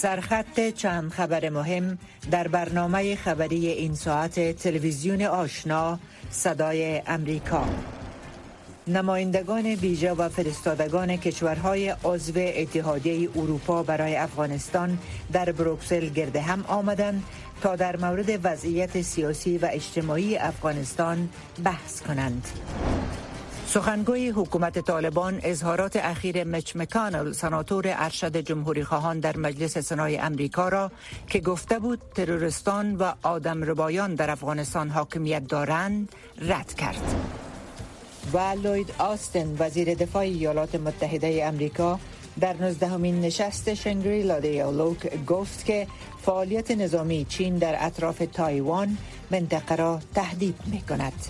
سرخط چند خبر مهم در برنامه خبری این ساعت تلویزیون آشنا صدای امریکا نمایندگان ویژه و فرستادگان کشورهای عضو اتحادیه اروپا برای افغانستان در بروکسل گرد هم آمدند تا در مورد وضعیت سیاسی و اجتماعی افغانستان بحث کنند. سخنگوی حکومت طالبان اظهارات اخیر مچ مکانل سناتور ارشد جمهوری خواهان در مجلس سنای امریکا را که گفته بود ترورستان و آدم ربایان در افغانستان حاکمیت دارند رد کرد. و لوید آستن وزیر دفاع ایالات متحده امریکا در نزدهمین نشست شنگری دیالوگ گفت که فعالیت نظامی چین در اطراف تایوان منطقه را تهدید می کند.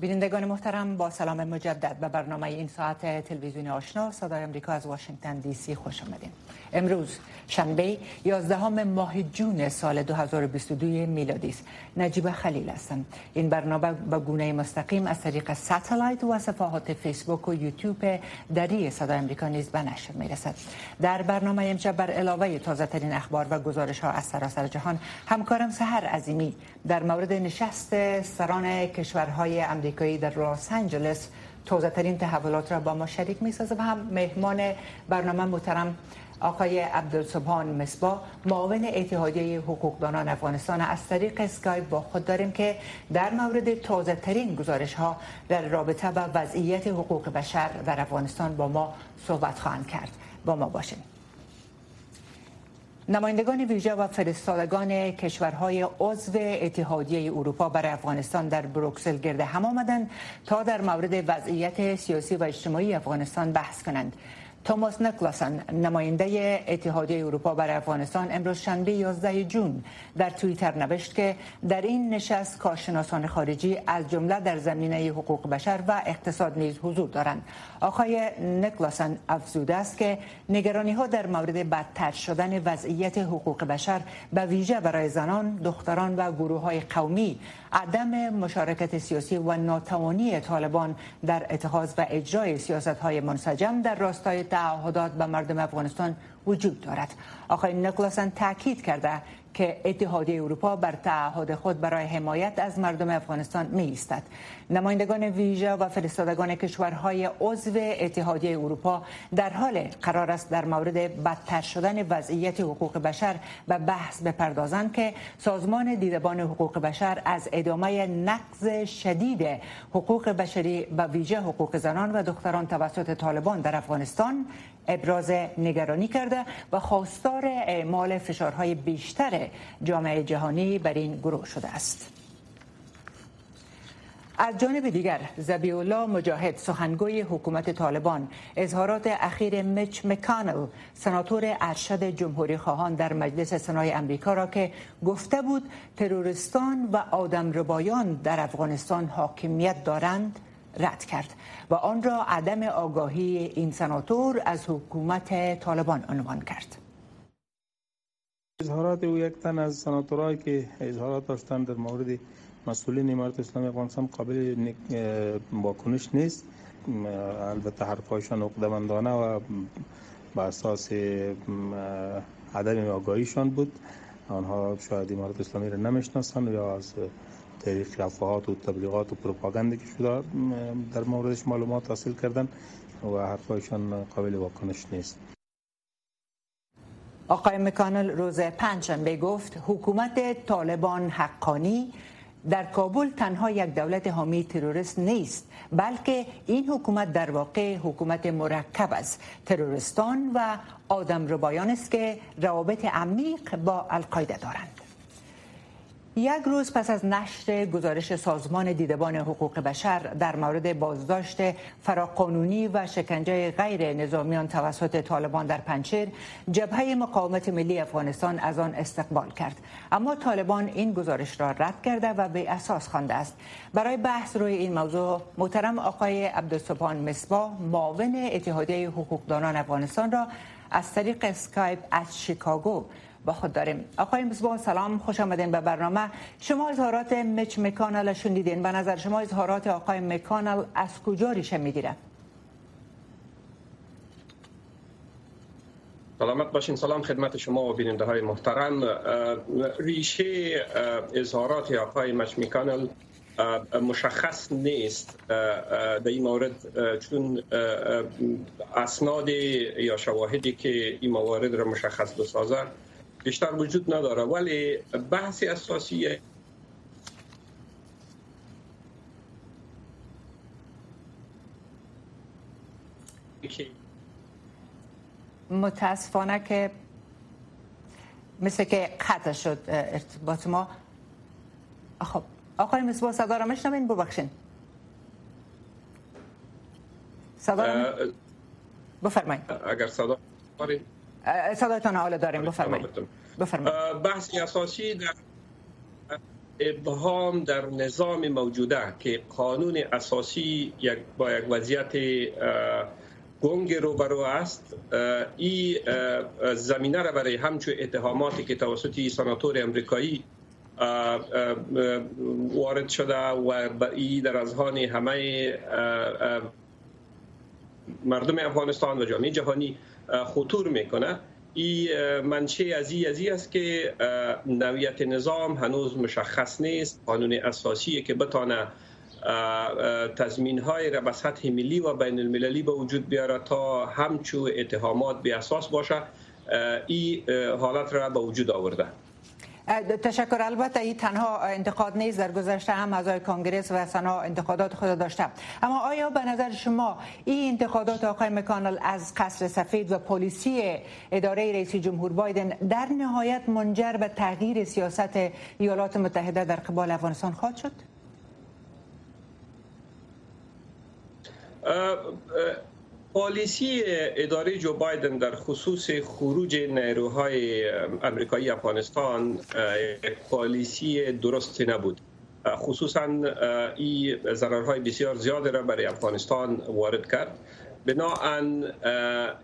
بینندگان محترم با سلام مجدد به برنامه این ساعت تلویزیون آشنا صدای امریکا از واشنگتن دی سی خوش آمدید امروز شنبه 11 ماه جون سال 2022 میلادی است. نجیب خلیل هستم. این برنامه به گونه مستقیم از طریق ساتلایت و صفحات فیسبوک و یوتیوب دری صدای امریکا نیز به نشر می‌رسد. در برنامه امشب بر علاوه تازه ترین اخبار و گزارش ها از سراسر جهان همکارم سحر عظیمی در مورد نشست سران کشورهای امریکایی در لس آنجلس توضیح ترین تحولات را با ما شریک می و هم مهمان برنامه محترم آقای عبدالسبحان مصبا معاون اتحادیه حقوقدانان افغانستان از طریق اسکایپ با خود داریم که در مورد تازه ترین گزارش ها در رابطه با وضعیت حقوق بشر در افغانستان با ما صحبت خواهند کرد. با ما باشیم نمایندگان ویژه و فرستادگان کشورهای عضو اتحادیه اروپا برای افغانستان در بروکسل گرده هم آمدند تا در مورد وضعیت سیاسی و اجتماعی افغانستان بحث کنند. توماس نکلاسن نماینده اتحادیه اروپا برای افغانستان امروز شنبه 11 جون در توییتر نوشت که در این نشست کارشناسان خارجی از جمله در زمینه حقوق بشر و اقتصاد نیز حضور دارند. آقای نکلاسن افزوده است که نگرانی ها در مورد بدتر شدن وضعیت حقوق بشر به ویژه برای زنان، دختران و گروه های قومی عدم مشارکت سیاسی و ناتوانی طالبان در اتخاذ و اجرای سیاست های منسجم در راستای تعهدات به مردم افغانستان وجود دارد. آقای نکلاسن تاکید کرده که اتحادیه اروپا بر تعهد خود برای حمایت از مردم افغانستان می ایستد نمایندگان ویژه و فرستادگان کشورهای عضو اتحادیه اروپا در حال قرار است در مورد بدتر شدن وضعیت حقوق بشر به بحث بپردازند که سازمان دیدبان حقوق بشر از ادامه نقض شدید حقوق بشری و ویژه حقوق زنان و دختران توسط طالبان در افغانستان ابراز نگرانی کرده و خواستار اعمال فشارهای بیشتر جامعه جهانی بر این گروه شده است. از جانب دیگر زبی الله مجاهد سخنگوی حکومت طالبان اظهارات اخیر مچ مکانل سناتور ارشد جمهوری خواهان در مجلس سنای امریکا را که گفته بود ترورستان و آدم ربایان در افغانستان حاکمیت دارند رد کرد و آن را عدم آگاهی این سناتور از حکومت طالبان عنوان کرد. اظهارات او یک تن از سناتورایی که اظهارات داشتند در مورد مسئولین امارت اسلامی افغانستان قابل واکنش نیست. البته حرفایشان عقدمندانه و با اساس عدم آگاهیشان بود. آنها شاید امارت اسلامی را نمی‌شناسند یا از طریق افواهات و تبلیغات و پروپاگاندی که شده در موردش معلومات حاصل کردن و حرفایشان قابل واکنش نیست. آقای مکانل روز پنجشنبه گفت حکومت طالبان حقانی در کابل تنها یک دولت حامی تروریست نیست بلکه این حکومت در واقع حکومت مرکب است. ترورستان و آدم ربایان است که روابط عمیق با القاعده دارند. یک روز پس از نشر گزارش سازمان دیدبان حقوق بشر در مورد بازداشت فراقانونی و شکنجه غیر نظامیان توسط طالبان در پنچیر جبهه مقاومت ملی افغانستان از آن استقبال کرد. اما طالبان این گزارش را رد کرده و به اساس خوانده است. برای بحث روی این موضوع محترم آقای عبدالسبحان مصباح معاون اتحادیه حقوقدانان افغانستان را از طریق اسکایپ از شیکاگو با خود داریم. آقای مزبان سلام خوش آمدین به برنامه. شما اظهارات مچ مکانل شنیدین. دیدین به نظر شما اظهارات آقای مکانل از کجا ریشه می‌گیره؟ سلامت باشین. سلام خدمت شما و بیننده های محترم ریشه اظهارات آقای مچ مکانل مشخص نیست. در این مورد چون اسناد یا شواهدی که این موارد را مشخص بسازه بیشتر وجود نداره ولی بحث اساسی متاسفانه که مثل که قطع شد ارتباط ما. خب آقای مصباح صدا را میشنوین؟ ببخشین. صدا را بفرمایید. اگر صدا صدایتان حالا داریم. بفرمایید. بفرمایید. بحث اساسی در ابهام در نظام موجوده که قانون اساسی یک با یک وضعیت گنگ روبرو است. این زمینه را برای همچون اتهاماتی که توسط سناتور امریکایی وارد شده و ای در اذهان همه مردم افغانستان و جامعه جهانی خطور می‌کنه. این منشه از این است که نویت نظام هنوز مشخص نیست. قانون اساسی که بتانه تضمین های را به سطح ملی و بین المللی به وجود بیاره تا همچو اتهامات به اساس باشه. این حالت را به وجود آورده. تشکر البته این تنها انتقاد نیست در گذشته هم اعضای کانگرس و سنا انتقادات خود داشته اما آیا به نظر شما این انتقادات آقای مکانل از قصر سفید و پلیسی اداره رئیس جمهور بایدن در نهایت منجر به تغییر سیاست ایالات متحده در قبال افغانستان خواهد شد؟ پالیسی اداره جو بایدن در خصوص خروج نیروهای امریکایی افغانستان پالیسی درست نبود. خصوصا این ضررهای بسیار زیاد را برای افغانستان وارد کرد. بناهن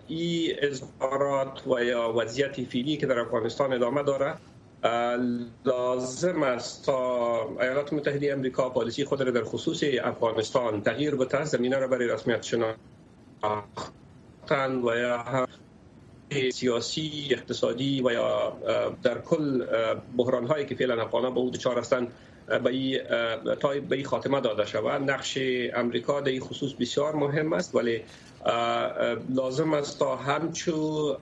این اظهارات و یا وضعیت فیلی که در افغانستان ادامه داره لازم است تا ایالات متحده امریکا پالیسی خود را در خصوص افغانستان تغییر بده زمینه را برای رسمیت شناختن و یا سیاسی اقتصادی و یا در کل بحران هایی که فعلا افغان به او دچار هستند به ای تا به ای خاتمه داده شود. نقش امریکا در این خصوص بسیار مهم است ولی لازم است تا همچو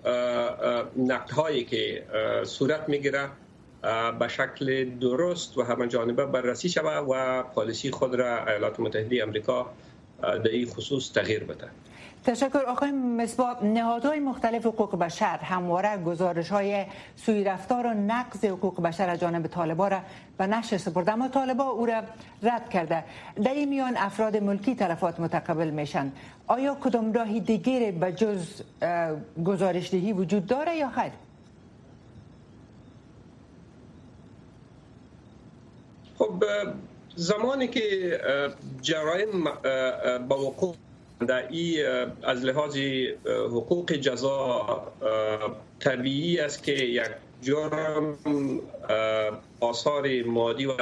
نقد هایی که صورت می‌گیره به شکل درست و همه جانبه بررسی شود و پالیسی خود را ایالات متحده امریکا در این خصوص تغییر بده. تشکر. آقای مصباح نهادهای مختلف حقوق بشر همواره گزارش های سوی رفتار و نقض حقوق بشر از جانب طالبا را به نشر سپرده. اما طالبا او را رد کرده. در این میان افراد ملکی تلفات متقبل میشن. آیا کدام راهی دیگر به جز گزارش دهی وجود داره یا خیر؟ خب زمانی که جرایم با وقوع در ای از لحاظ حقوق جزا طبیعی است که یک جرم آثار مادی و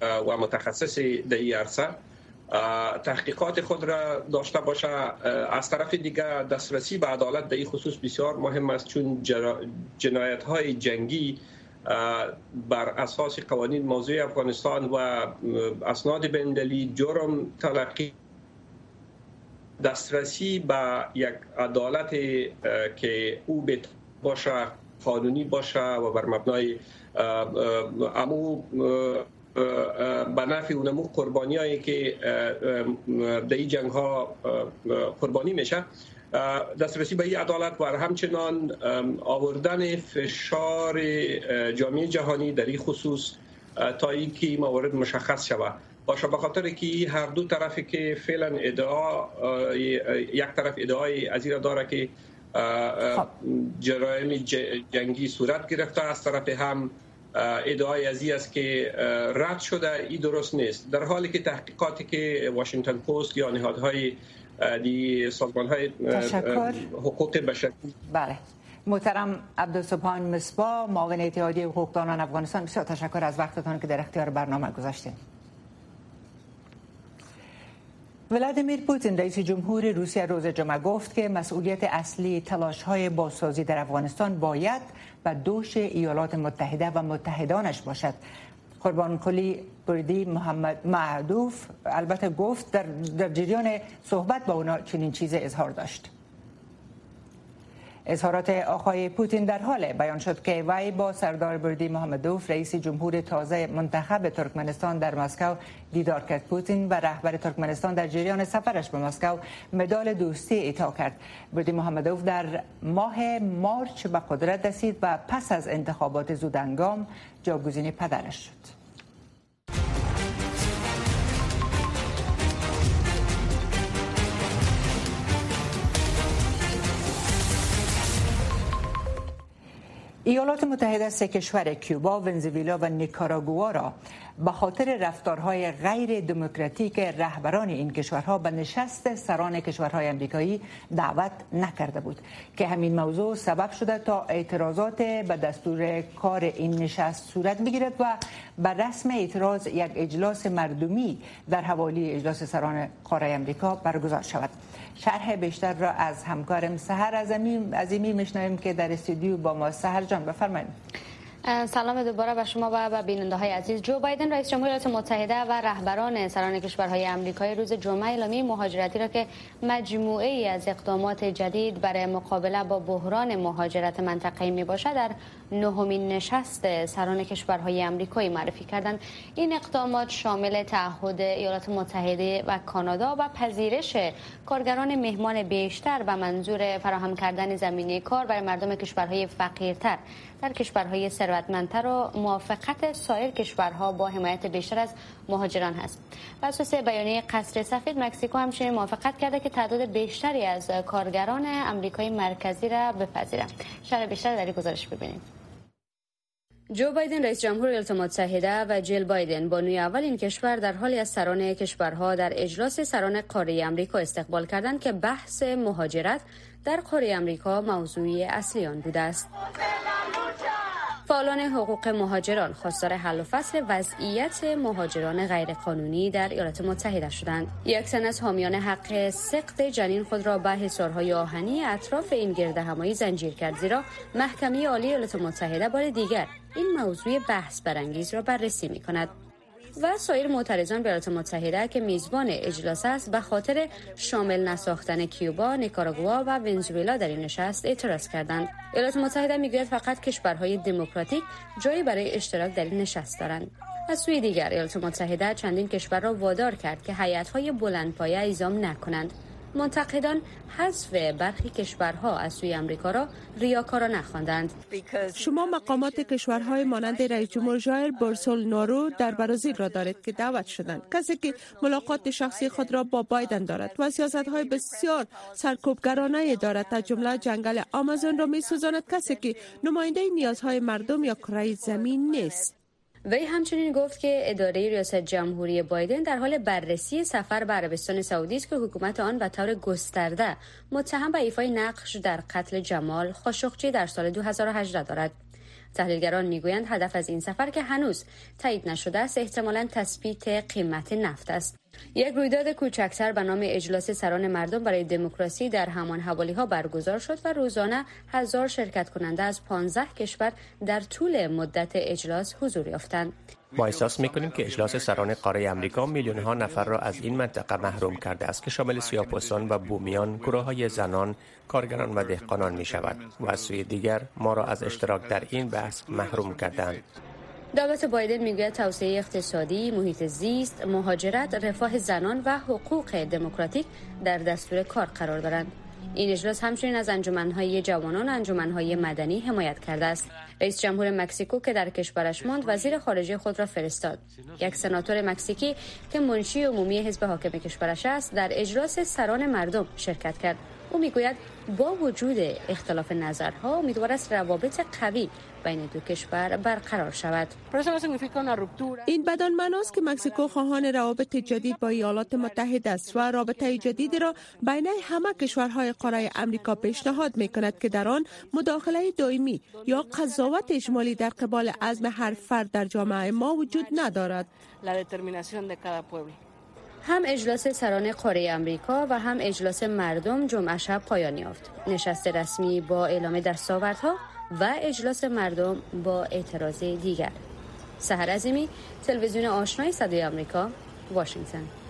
و متخصص در این عرصه تحقیقات خود را داشته باشه. از طرف دیگر دسترسی به عدالت در این خصوص بسیار مهم است چون جنایت های جنگی بر اساس قوانین موضوع افغانستان و اسناد بندلی جرم تلقی دسترسی به یک عدالت که او باشه قانونی باشه و بر مبنای امو به نفع اونمو قربانی هایی که در این جنگ ها قربانی میشه. دسترسی به این عدالت و همچنان آوردن فشار جامعه جهانی در این خصوص تا اینکه موارد مشخص شود باشه به خاطر که هر دو طرفی که فعلا ادعا یک طرف ادعای از داره که خب. جرایم جنگی صورت گرفته از طرف هم ادعای از است که رد شده این درست نیست. در حالی که تحقیقاتی که واشنگتن پست یا نهادهای دی سازمان های حقوق بشری بله. محترم عبدالسبحان مصبا معاون اتحادیه حقوقدانان افغانستان بسیار تشکر از وقتتان که در اختیار برنامه گذاشتین. ولادیمیر پوتین رئیس جمهور روسیه روز جمعه گفت که مسئولیت اصلی تلاش های بازسازی در افغانستان باید و دوش ایالات متحده و متحدانش باشد. قربان کلی بردی محمد معدوف البته گفت در, در جریان صحبت با اونا چنین چیز اظهار داشت. اظهارات آقای پوتین در حال بیان شد که وی با سردار بردی محمدوف رئیس جمهور تازه منتخب ترکمنستان در مسکو دیدار کرد. پوتین و رهبر ترکمنستان در جریان سفرش به مسکو مدال دوستی اعطا کرد. بردی محمدوف در ماه مارچ به قدرت رسید و پس از انتخابات زودنگام جاگزین پدرش شد. ایالات متحده سه کشور کیوبا، ونزویلا و نیکاراگوا را به خاطر رفتارهای غیر دموکراتیک رهبران این کشورها به نشست سران کشورهای امریکایی دعوت نکرده بود که همین موضوع سبب شده تا اعتراضات به دستور کار این نشست صورت بگیرد و به رسم اعتراض یک اجلاس مردمی در حوالی اجلاس سران قاره امریکا برگزار شود. شرح بیشتر را از همکارم سهر عظیمی میشنویم که در استودیو با ما سهر جان بفرمایید. سلام دوباره به شما و به بیننده های عزیز. جو بایدن رئیس جمهور ایالات متحده و رهبران سران کشورهای آمریکایی روز جمعه اعلامیه مهاجرتی را که مجموعه ای از اقدامات جدید برای مقابله با بحران مهاجرت منطقه‌ای می باشد در نهمین نشست سران کشورهای آمریکایی معرفی کردند. این اقدامات شامل تعهد ایالات متحده و کانادا و پذیرش کارگران مهمان بیشتر به منظور فراهم کردن زمینه کار برای مردم کشورهای فقیرتر. در کشورهای ثروتمندتر و موافقت سایر کشورها با حمایت بیشتر از مهاجران هست. بر اساس بیانیه قصر سفید مکزیکو همچنین موافقت کرده که تعداد بیشتری از کارگران امریکای مرکزی را بپذیرند. شرح بیشتر در گزارش ببینید. جو بایدن رئیس جمهور ایالات متحده و جیل بایدن بانوی اول این کشور در حالی از سران کشورها در اجلاس سران قاره امریکا استقبال کردند که بحث مهاجرت در قاره امریکا موضوعی اصلی آن بوده است. فعالان حقوق مهاجران خواستار حل و فصل وضعیت مهاجران غیرقانونی در ایالات متحده شدند یک سن از حامیان حق سقط جنین خود را به حصارهای آهنی اطراف این گرده همایی زنجیر کرد زیرا محکمه عالی ایالات متحده بار دیگر این موضوع بحث برانگیز را بررسی می کند و سایر معترضان متحده که میزبان اجلاس است به خاطر شامل نساختن کیوبا، نیکاراگوا و ونزوئلا در این نشست اعتراض کردند. ایالات متحده می‌گوید فقط کشورهای دموکراتیک جایی برای اشتراک در این نشست دارند. از سوی دیگر ایالات متحده چندین کشور را وادار کرد که هیئت‌های بلندپایه اعزام نکنند منتقدان حذف برخی کشورها از سوی امریکا را ریاکارانه خواندند شما مقامات کشورهای مانند رئیس جمهور ژایر بورسولنارو در برازیل را دارید که دعوت شدند. کسی که ملاقات شخصی خود را با بایدن دارد و سیاست های بسیار سرکوبگرانه دارد. تا جمله جنگل آمازون را می سوزاند کسی که نماینده نیازهای مردم یا کره زمین نیست. وی همچنین گفت که اداره ریاست جمهوری بایدن در حال بررسی سفر به عربستان سعودی است که حکومت آن به طور گسترده متهم به ایفای نقش در قتل جمال خاشقچی در سال 2018 دارد. تحلیلگران می‌گویند هدف از این سفر که هنوز تایید نشده است احتمالا تثبیت قیمت نفت است. یک رویداد کوچکتر به نام اجلاس سران مردم برای دموکراسی در همان حوالی ها برگزار شد و روزانه هزار شرکت کننده از 15 کشور در طول مدت اجلاس حضور یافتند. ما احساس می‌کنیم که اجلاس سران قاره امریکا میلیون ها نفر را از این منطقه محروم کرده است که شامل سیاپوسان و بومیان، گروه های زنان، کارگران و دهقانان می شود و از سوی دیگر ما را از اشتراک در این بحث محروم کردند. دولت بایدن می‌گوید توسعه اقتصادی، محیط زیست، مهاجرت، رفاه زنان و حقوق دموکراتیک در دستور کار قرار دارند. این اجلاس همچنین از انجمنهای جوانان و انجمنهای مدنی حمایت کرده است. رئیس جمهور مکزیکو که در کشورش ماند وزیر خارجه خود را فرستاد. یک سناتور مکزیکی که منشی عمومی حزب حاکم کشورش است در اجلاس سران مردم شرکت کرد. او می‌گوید با وجود اختلاف نظرها امیدوار است روابط قوی بین دو کشور برقرار شود. این بدان معناست که مکزیکو خواهان روابط جدید با ایالات متحده است و رابطه جدیدی را بین همه کشورهای قاره امریکا پیشنهاد می کند که در آن مداخله دائمی یا قضاوت اجمالی در قبال عزم هر فرد در جامعه ما وجود ندارد. هم اجلاس سران قاره امریکا و هم اجلاس مردم جمعه شب پایان یافت. نشست رسمی با اعلام دستاوردها و اجلاس مردم با اعتراض دیگر. سهر عظیمی تلویزیون آشنای صدای آمریکا واشنگتن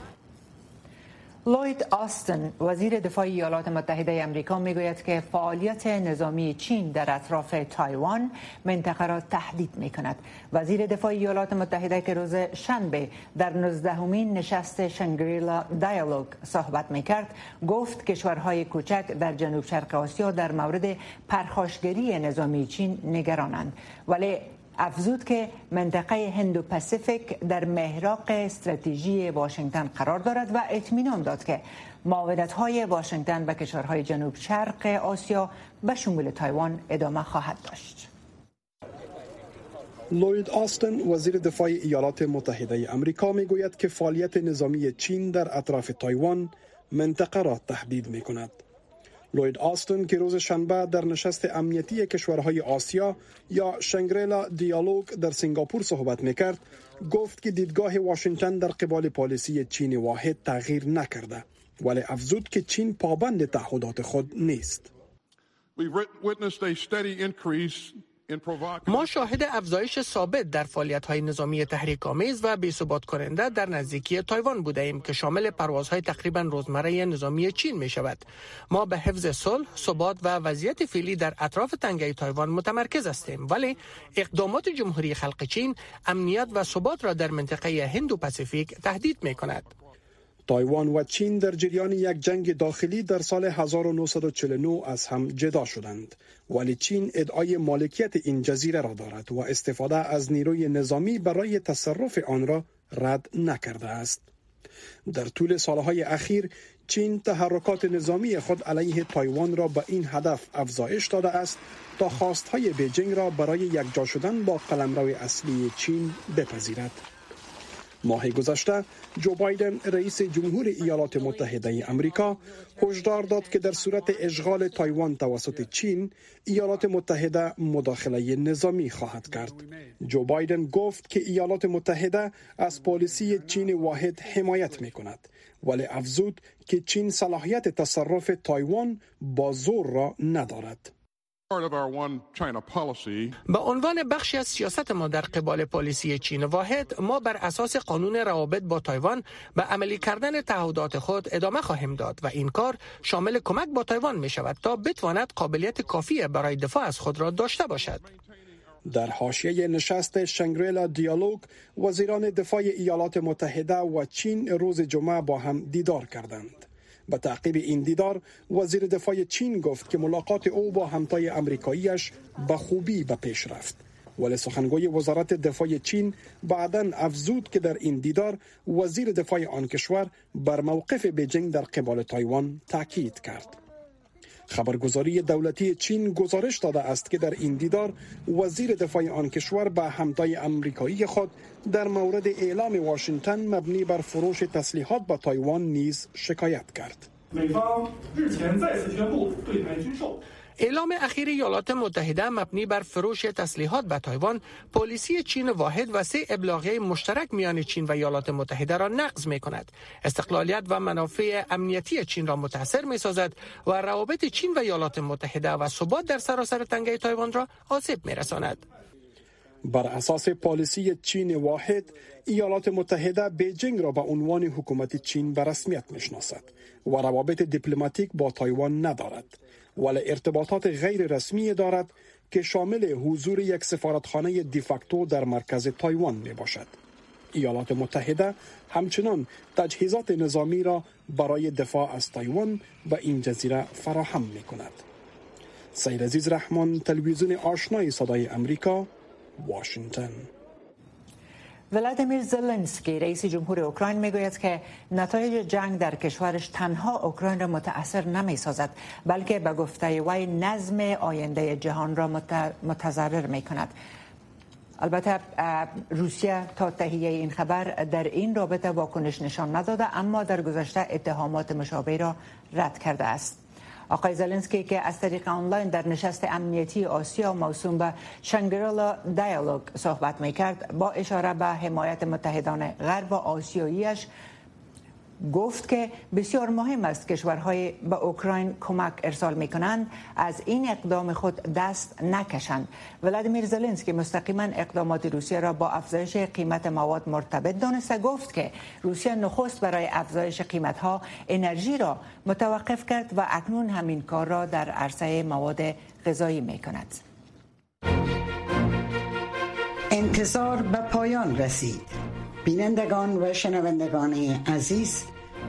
لوید آستن وزیر دفاع ایالات متحده امریکا می‌گوید که فعالیت نظامی چین در اطراف تایوان منطقه را تهدید می کند. وزیر دفاع ایالات متحده که روز شنبه در نزدهمین نشست شنگریلا دیالوگ صحبت می کرد گفت کشورهای کوچک در جنوب شرق آسیا در مورد پرخاشگری نظامی چین نگرانند ولی افزود که منطقه هندو پاسیفیک در محراق استراتژی واشنگتن قرار دارد و اطمینان داد که معاونت های واشنگتن به کشورهای جنوب شرق آسیا به شمول تایوان ادامه خواهد داشت. لوید آستن وزیر دفاع ایالات متحده امریکا می گوید که فعالیت نظامی چین در اطراف تایوان منطقه را تهدید می کند. لوید آستن که روز شنبه در نشست امنیتی کشورهای آسیا یا شنگریلا دیالوگ در سنگاپور صحبت می‌کرد گفت که دیدگاه واشنگتن در قبال پالیسی چین واحد تغییر نکرده ولی افزود که چین پابند تعهدات خود نیست. ما شاهد افزایش ثابت در فعالیت های نظامی تحریک آمیز و بی‌ثبات کننده در نزدیکی تایوان بوده ایم که شامل پروازهای تقریبا روزمره نظامی چین می شود. ما به حفظ صلح، ثبات و وضعیت فعلی در اطراف تنگه تایوان متمرکز هستیم ولی اقدامات جمهوری خلق چین امنیت و ثبات را در منطقه هند و پاسیفیک تهدید می کند. تایوان و چین در جریان یک جنگ داخلی در سال 1949 از هم جدا شدند. ولی چین ادعای مالکیت این جزیره را دارد و استفاده از نیروی نظامی برای تصرف آن را رد نکرده است. در طول سالهای اخیر چین تحرکات نظامی خود علیه تایوان را به این هدف افزایش داده است تا خواستهای بیجینگ را برای یکجا شدن با قلمرو اصلی چین بپذیرد. ماه گذشته جو بایدن رئیس جمهور ایالات متحده امریکا هشدار داد که در صورت اشغال تایوان توسط چین ایالات متحده مداخله نظامی خواهد کرد. جو بایدن گفت که ایالات متحده از پالیسی چین واحد حمایت می کند ولی افزود که چین صلاحیت تصرف تایوان با زور را ندارد. به عنوان بخشی از سیاست ما در قبال پالیسی چین واحد ما بر اساس قانون روابط با تایوان به عملی کردن تعهدات خود ادامه خواهیم داد و این کار شامل کمک با تایوان می شود تا بتواند قابلیت کافی برای دفاع از خود را داشته باشد. در حاشیه نشست Shangri-La Dialogue وزیران دفاع ایالات متحده و چین روز جمعه با هم دیدار کردند. به تعقیب این دیدار وزیر دفاع چین گفت که ملاقات او با همتای امریکاییش به خوبی به پیش رفت. ولی سخنگوی وزارت دفاع چین بعدا افزود که در این دیدار وزیر دفاع آن کشور بر موقف بیجینگ در قبال تایوان تاکید کرد. خبرگزاری دولتی چین گزارش داده است که در این دیدار وزیر دفاع آن کشور به همتای امریکایی خود در مورد اعلام واشنگتن مبنی بر فروش تسلیحات به تایوان نیز شکایت کرد. اعلام اخیر ایالات متحده مبنی بر فروش تسلیحات به تایوان پالیسی چین واحد و سه ابلاغیه مشترک میان چین و ایالات متحده را نقض می کند استقلالیت و منافع امنیتی چین را متاثر می سازد و روابط چین و ایالات متحده و ثبات در سراسر تنگه تایوان را آسیب می رساند بر اساس پالیسی چین واحد ایالات متحده بیجینگ را به عنوان حکومت چین به رسمیت می‌شناسد و روابط دیپلماتیک با تایوان ندارد ولی ارتباطات غیر رسمی دارد که شامل حضور یک سفارتخانه de facto در مرکز تایوان می باشد. ایالات متحده همچنان تجهیزات نظامی را برای دفاع از تایوان به این جزیره فراهم می کند. سید عزیز رحمان تلویزیون آشنای صدای امریکا واشنگتن ولادیمیر زلنسکی رئیس جمهور اوکراین می‌گوید که نتایج جنگ در کشورش تنها اوکراین را متاثر نمی سازد بلکه به گفته وی نظم آینده جهان را متضرر می کند البته روسیه تا تهیه این خبر در این رابطه واکنش نشان نداده اما در گذشته اتهامات مشابه را رد کرده است. آقای زلنسکی که از طریق آنلاین در نشست امنیتی آسیا موسوم به شنگریلا دیالوگ صحبت می کرد با اشاره به حمایت متحدان غرب و آسیاییش گفت که بسیار مهم است کشورهای به اوکراین کمک ارسال می کنند از این اقدام خود دست نکشند. ولادیمیر زلنسکی مستقیما اقدامات روسیه را با افزایش قیمت مواد مرتبط دانسته گفت که روسیه نخست برای افزایش قیمت ها انرژی را متوقف کرد و اکنون همین کار را در عرصه مواد غذایی می کند انتظار به پایان رسید. بینندگان و شنوندگان عزیز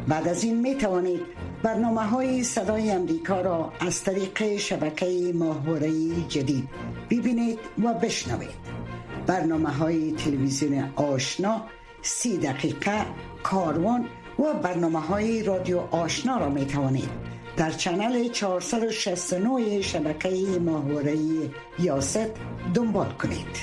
بعد از این می توانید برنامه های صدای امریکا را از طریق شبکه ماهواره جدید ببینید و بشنوید. برنامه های تلویزیون آشنا سی دقیقه کاروان و برنامه های رادیو آشنا را می توانید در چنل 469 شبکه ماهواره یاست دنبال کنید.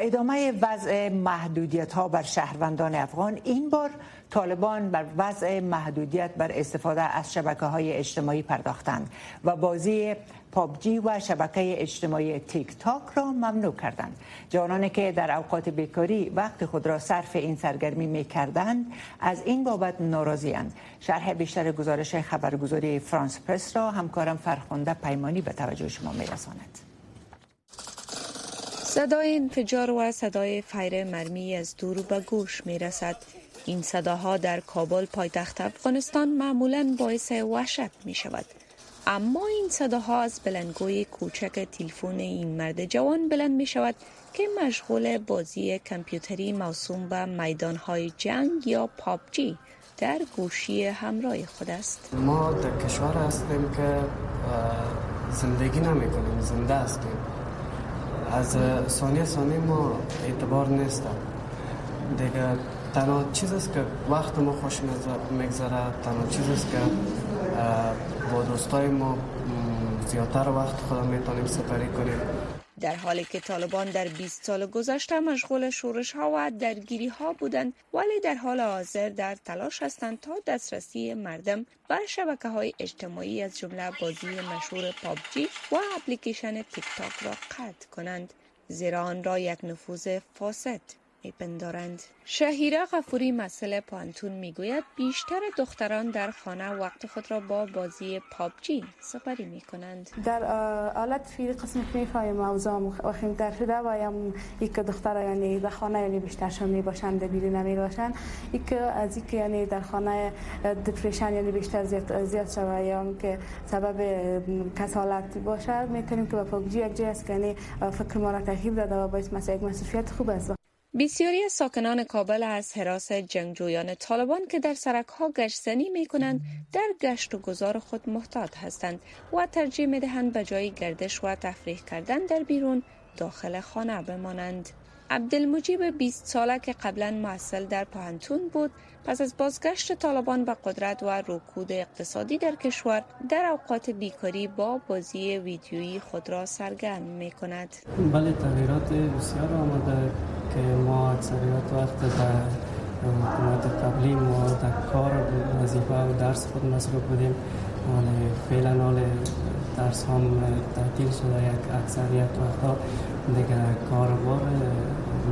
ادامه وضع محدودیت ها بر شهروندان افغان این بار طالبان بر وضع محدودیت بر استفاده از شبکه های اجتماعی پرداختند و بازی پابجی و شبکه اجتماعی تیک تاک را ممنوع کردند جوانانی که در اوقات بیکاری وقت خود را صرف این سرگرمی می کردند از این بابت ناراضی اند شرح بیشتر گزارش خبرگزاری فرانس پرس را همکارم فرخنده پیمانی به توجه شما می رساند. صدای انفجار و صدای فیر مرمی از دور به گوش می رسد. این صداها در کابل پایتخت افغانستان معمولا باعث وحشت می شود. اما این صداها از بلندگوی کوچک تلفن این مرد جوان بلند می شود که مشغول بازی کامپیوتری موسوم به میدان های جنگ یا پابجی در گوشی همراه خود است ما در کشور هستیم که زندگی نمی کنیم زنده هستیم از ثانیه ثانیه ما اعتبار نیست دیگه تنها چیز است که وقت ما خوش میگذره تنها چیز است که با دوستای ما زیادتر وقت خدا می‌تونیم سپری کنیم. در حالی که طالبان در 20 سال گذشته مشغول شورش ها و درگیری ها بودند ولی در حال حاضر در تلاش هستند تا دسترسی مردم به شبکه های اجتماعی از جمله بازی مشهور پابجی و اپلیکیشن تیک تاک را قطع کنند زیرا آن را یک نفوذ فاسد میپندارند شهیره غفوری مسئله پانتون می‌گوید بیشتر دختران در خانه وقت خود را با بازی پابجی سپری می کنند در حالت فیل قسم می‌فهمیم موضوع وخیمتر شده و هم یک دختر یعنی در خانه یعنی بیشتر شما می باشند بیرون نمی باشند یک از یک یعنی در خانه دپریشن یعنی بیشتر زیاد زیاد شده یا که سبب کسالت باشد. می‌تونیم که با پابجی یک جای است که یعنی فکر ما را تغییر داده و باعث مثلا یک خوب است. بسیاری ساکنان کابل از حراس جنگجویان طالبان که در سرک ها گشتنی می کنند در گشت و گذار خود محتاط هستند و ترجیح می دهند به جای گردش و تفریح کردن در بیرون داخل خانه بمانند. عبدالمجیب 20 ساله که قبلا معسل در پاهنتون بود پس از بازگشت طالبان به قدرت و رکود اقتصادی در کشور در اوقات بیکاری با بازی ویدیویی خود را سرگرم می کند بله تغییرات بسیار آمده که ما اکثریت وقت در حکومت قبلی ما در کار وظیفه و درس خود مصروف بودیم. فعلا حال درس هم تعطیل شده یک اکثریت وقتا دیگه کاربار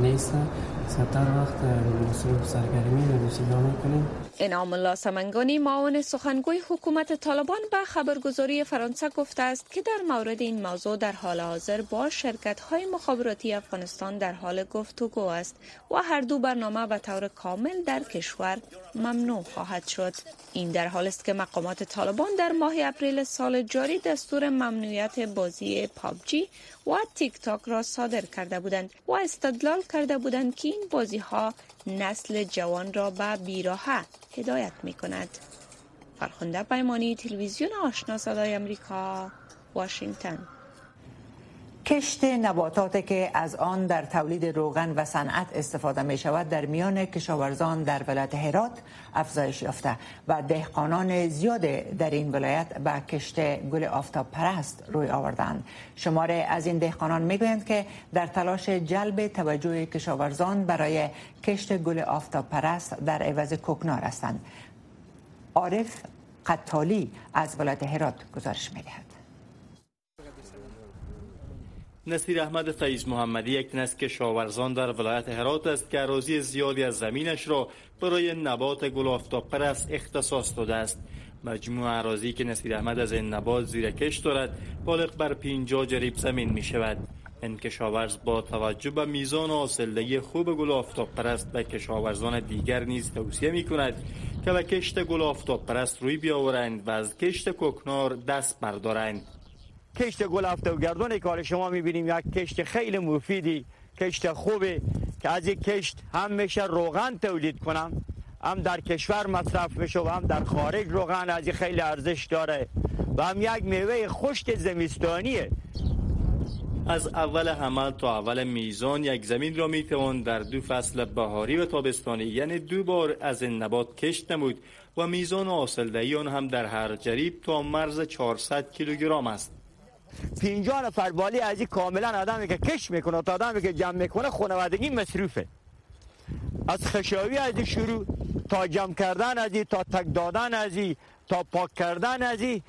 نیست. زیادتر وقت مصروف سرگرمی نوشیدن می‌کنیم انعام الله سمنگانی معاون سخنگوی حکومت طالبان به خبرگزاری فرانسه گفته است که در مورد این موضوع در حال حاضر با شرکت های مخابراتی افغانستان در حال گفتگو است و هر دو برنامه به طور کامل در کشور ممنوع خواهد شد. این در حال است که مقامات طالبان در ماه اپریل سال جاری دستور ممنوعیت بازی پابجی و تیک تاک را صادر کرده بودند و استدلال کرده بودند که این بازی ها نسل جوان را به بیراهه هدایت می کند. فرخنده پیمانی تلویزیون آشنا صدای امریکا واشنگتن کشت نباتات که از آن در تولید روغن و صنعت استفاده می شود در میان کشاورزان در ولایت هرات افزایش یافته و دهقانان زیاد در این ولایت به کشت گل آفتاب پرست روی آوردند. شماره از این دهقانان می‌گویند که در تلاش جلب توجه کشاورزان برای کشت گل آفتاب پرست در عوض کوکنار هستند. عارف قطالی از ولایت هرات گزارش می‌دهد. نصیر احمد فیض محمدی یک از کشاورزان در ولایت هرات است که اراضی زیادی از زمینش را برای نبات گل آفتاب اختصاص داده است. مجموع اراضی که نصیر احمد از این نبات زیر کش دارد بالغ بر 50 جریب زمین می شود این کشاورز با توجه به میزان حاصلدهی خوب گل آفتاب پرست به کشاورزان دیگر نیز توصیه می کند که به کشت گل آفتاب پرست روی بیاورند و از کشت کوکنار دست بردارند. کشت گل آفتاب گردون کار شما می‌بینیم یک کشت خیلی مفیدی کشت خوبه که از یک کشت هم میشه روغن تولید کنم هم در کشور مصرف میشه و هم در خارج روغن از خیلی ارزش داره. و هم یک میوه خشک زمستانیه. از اول حمل تا اول میزان یک زمین را می توان در دو فصل بهاری و تابستانی یعنی دو بار از این نبات کشت نمود و میزان حاصلدهی آن هم در هر جریب تا مرز 400 کیلوگرم است. 50 نفر بالی از این کاملا آدمی که کش می‌کنه تا آدمی که جمع می‌کنه خانوادگی مصروفه. از خشاوی از شروع تا جمع کردن از تا تک دادن از تا پاک کردن از این.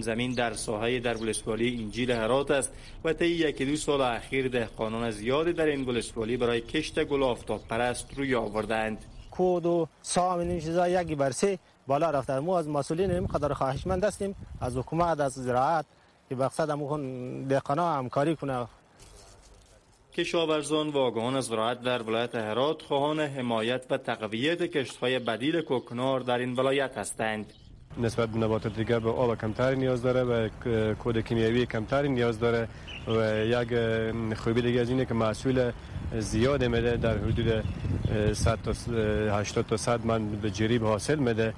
زمین در ساحه در ولسوالی انجیل هرات است و طی یکی دو سال اخیر دهقانان زیادی در این ولسوالی برای کشت گل آفتاب پرست روی آوردند. کود و سام این چیزا یکی برسه بالا رفته. ما از مسئولین این قدر خواهشمند هستیم. از حکومت از زراعت. که مقصد همون دهقانا همکاری کنه. کشاورزان و آگاهان از زراعت در ولایت هرات خواهان حمایت و تقویت کشتهای بدیل کوکنار در این ولایت هستند. نسبت به نباتات دیگر به آب کمتری نیاز داره و کود کیمیایی کمتری نیاز داره و یک خوبی دیگه از اینه که محصول زیاد میده در حدود 100 تا 80 تا 100 من به جریب حاصل میده.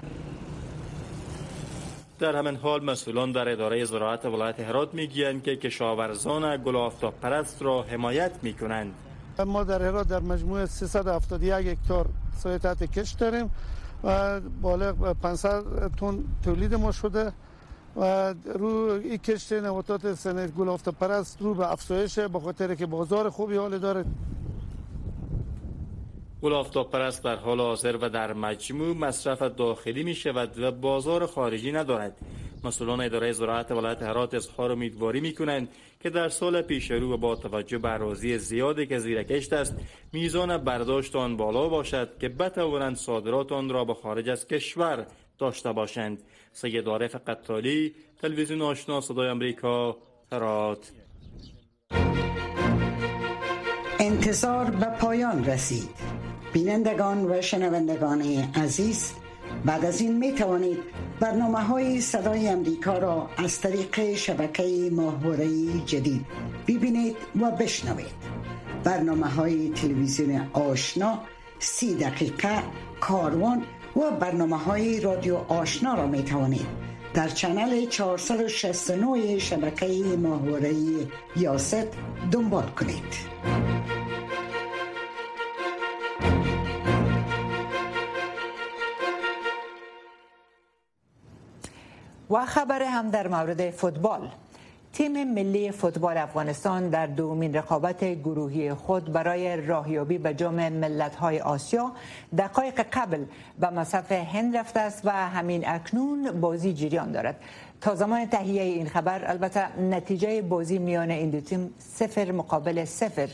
در همین حال مسئولان در اداره زراعت ولایت هرات می‌گویند که کشاورزان گل آفتاب پرست را حمایت می‌کنند. ما در هرات در مجموع 371 هکتار سایه تحت کشت داریم و بالغ 500 تن تولید ما شده و رو این کشت نباتات سنت گل آفتاب پرست رو به افزایش به خاطر که بازار خوبی حال داره. گل آفتاب پرست در حال حاضر و در مجموع مصرف داخلی می شود و بازار خارجی ندارد. مسئولان اداره زراعت ولایت هرات اظهار امیدواری می کنند که در سال پیش رو و با توجه به اراضی زیادی که زیر کشت است میزان برداشت آن بالا باشد که بتوانند صادرات آن را به خارج از کشور داشته باشند. سید عارف قطالی تلویزیون آشنا صدای امریکا هرات. انتظار به پایان رسید. بینندگان و شنوندگان عزیز بعد از این می توانید برنامه های صدای امریکا را از طریق شبکه ماهواره جدید ببینید و بشنوید. برنامه های تلویزیون آشنا سی دقیقه کاروان و برنامه های رادیو آشنا را می توانید در چنل 469 شبکه ماهواره یاست دنبال کنید. و خبر هم در مورد فوتبال. تیم ملی فوتبال افغانستان در دومین رقابت گروهی خود برای راهیابی به جام ملت‌های آسیا دقایق قبل به مصف هند رفته است و همین اکنون بازی جریان دارد. تا زمان تهیه این خبر البته نتیجه بازی میان این دو تیم صفر مقابل صفر.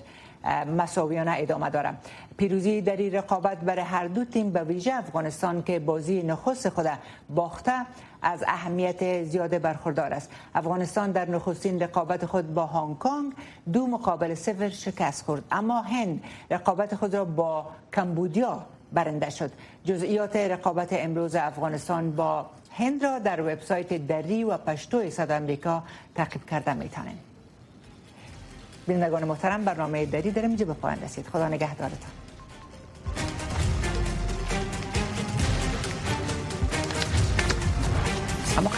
مساویانه ادامه دارم. پیروزی در این رقابت برای هر دو تیم به ویژه افغانستان که بازی نخست خود باخته از اهمیت زیاده برخوردار است. افغانستان در نخستین رقابت خود با هنگ کنگ دو مقابل صفر شکست خورد. اما هند رقابت خود را با کمبودیا برنده شد. جزئیات رقابت امروز افغانستان با هند را در وبسایت دری و پشتو صد امریکا تعقیب کرده می‌تونید بینندگان محترم برنامه دری داریم اینجا به پایان رسید. خدا نگهدارتان. اما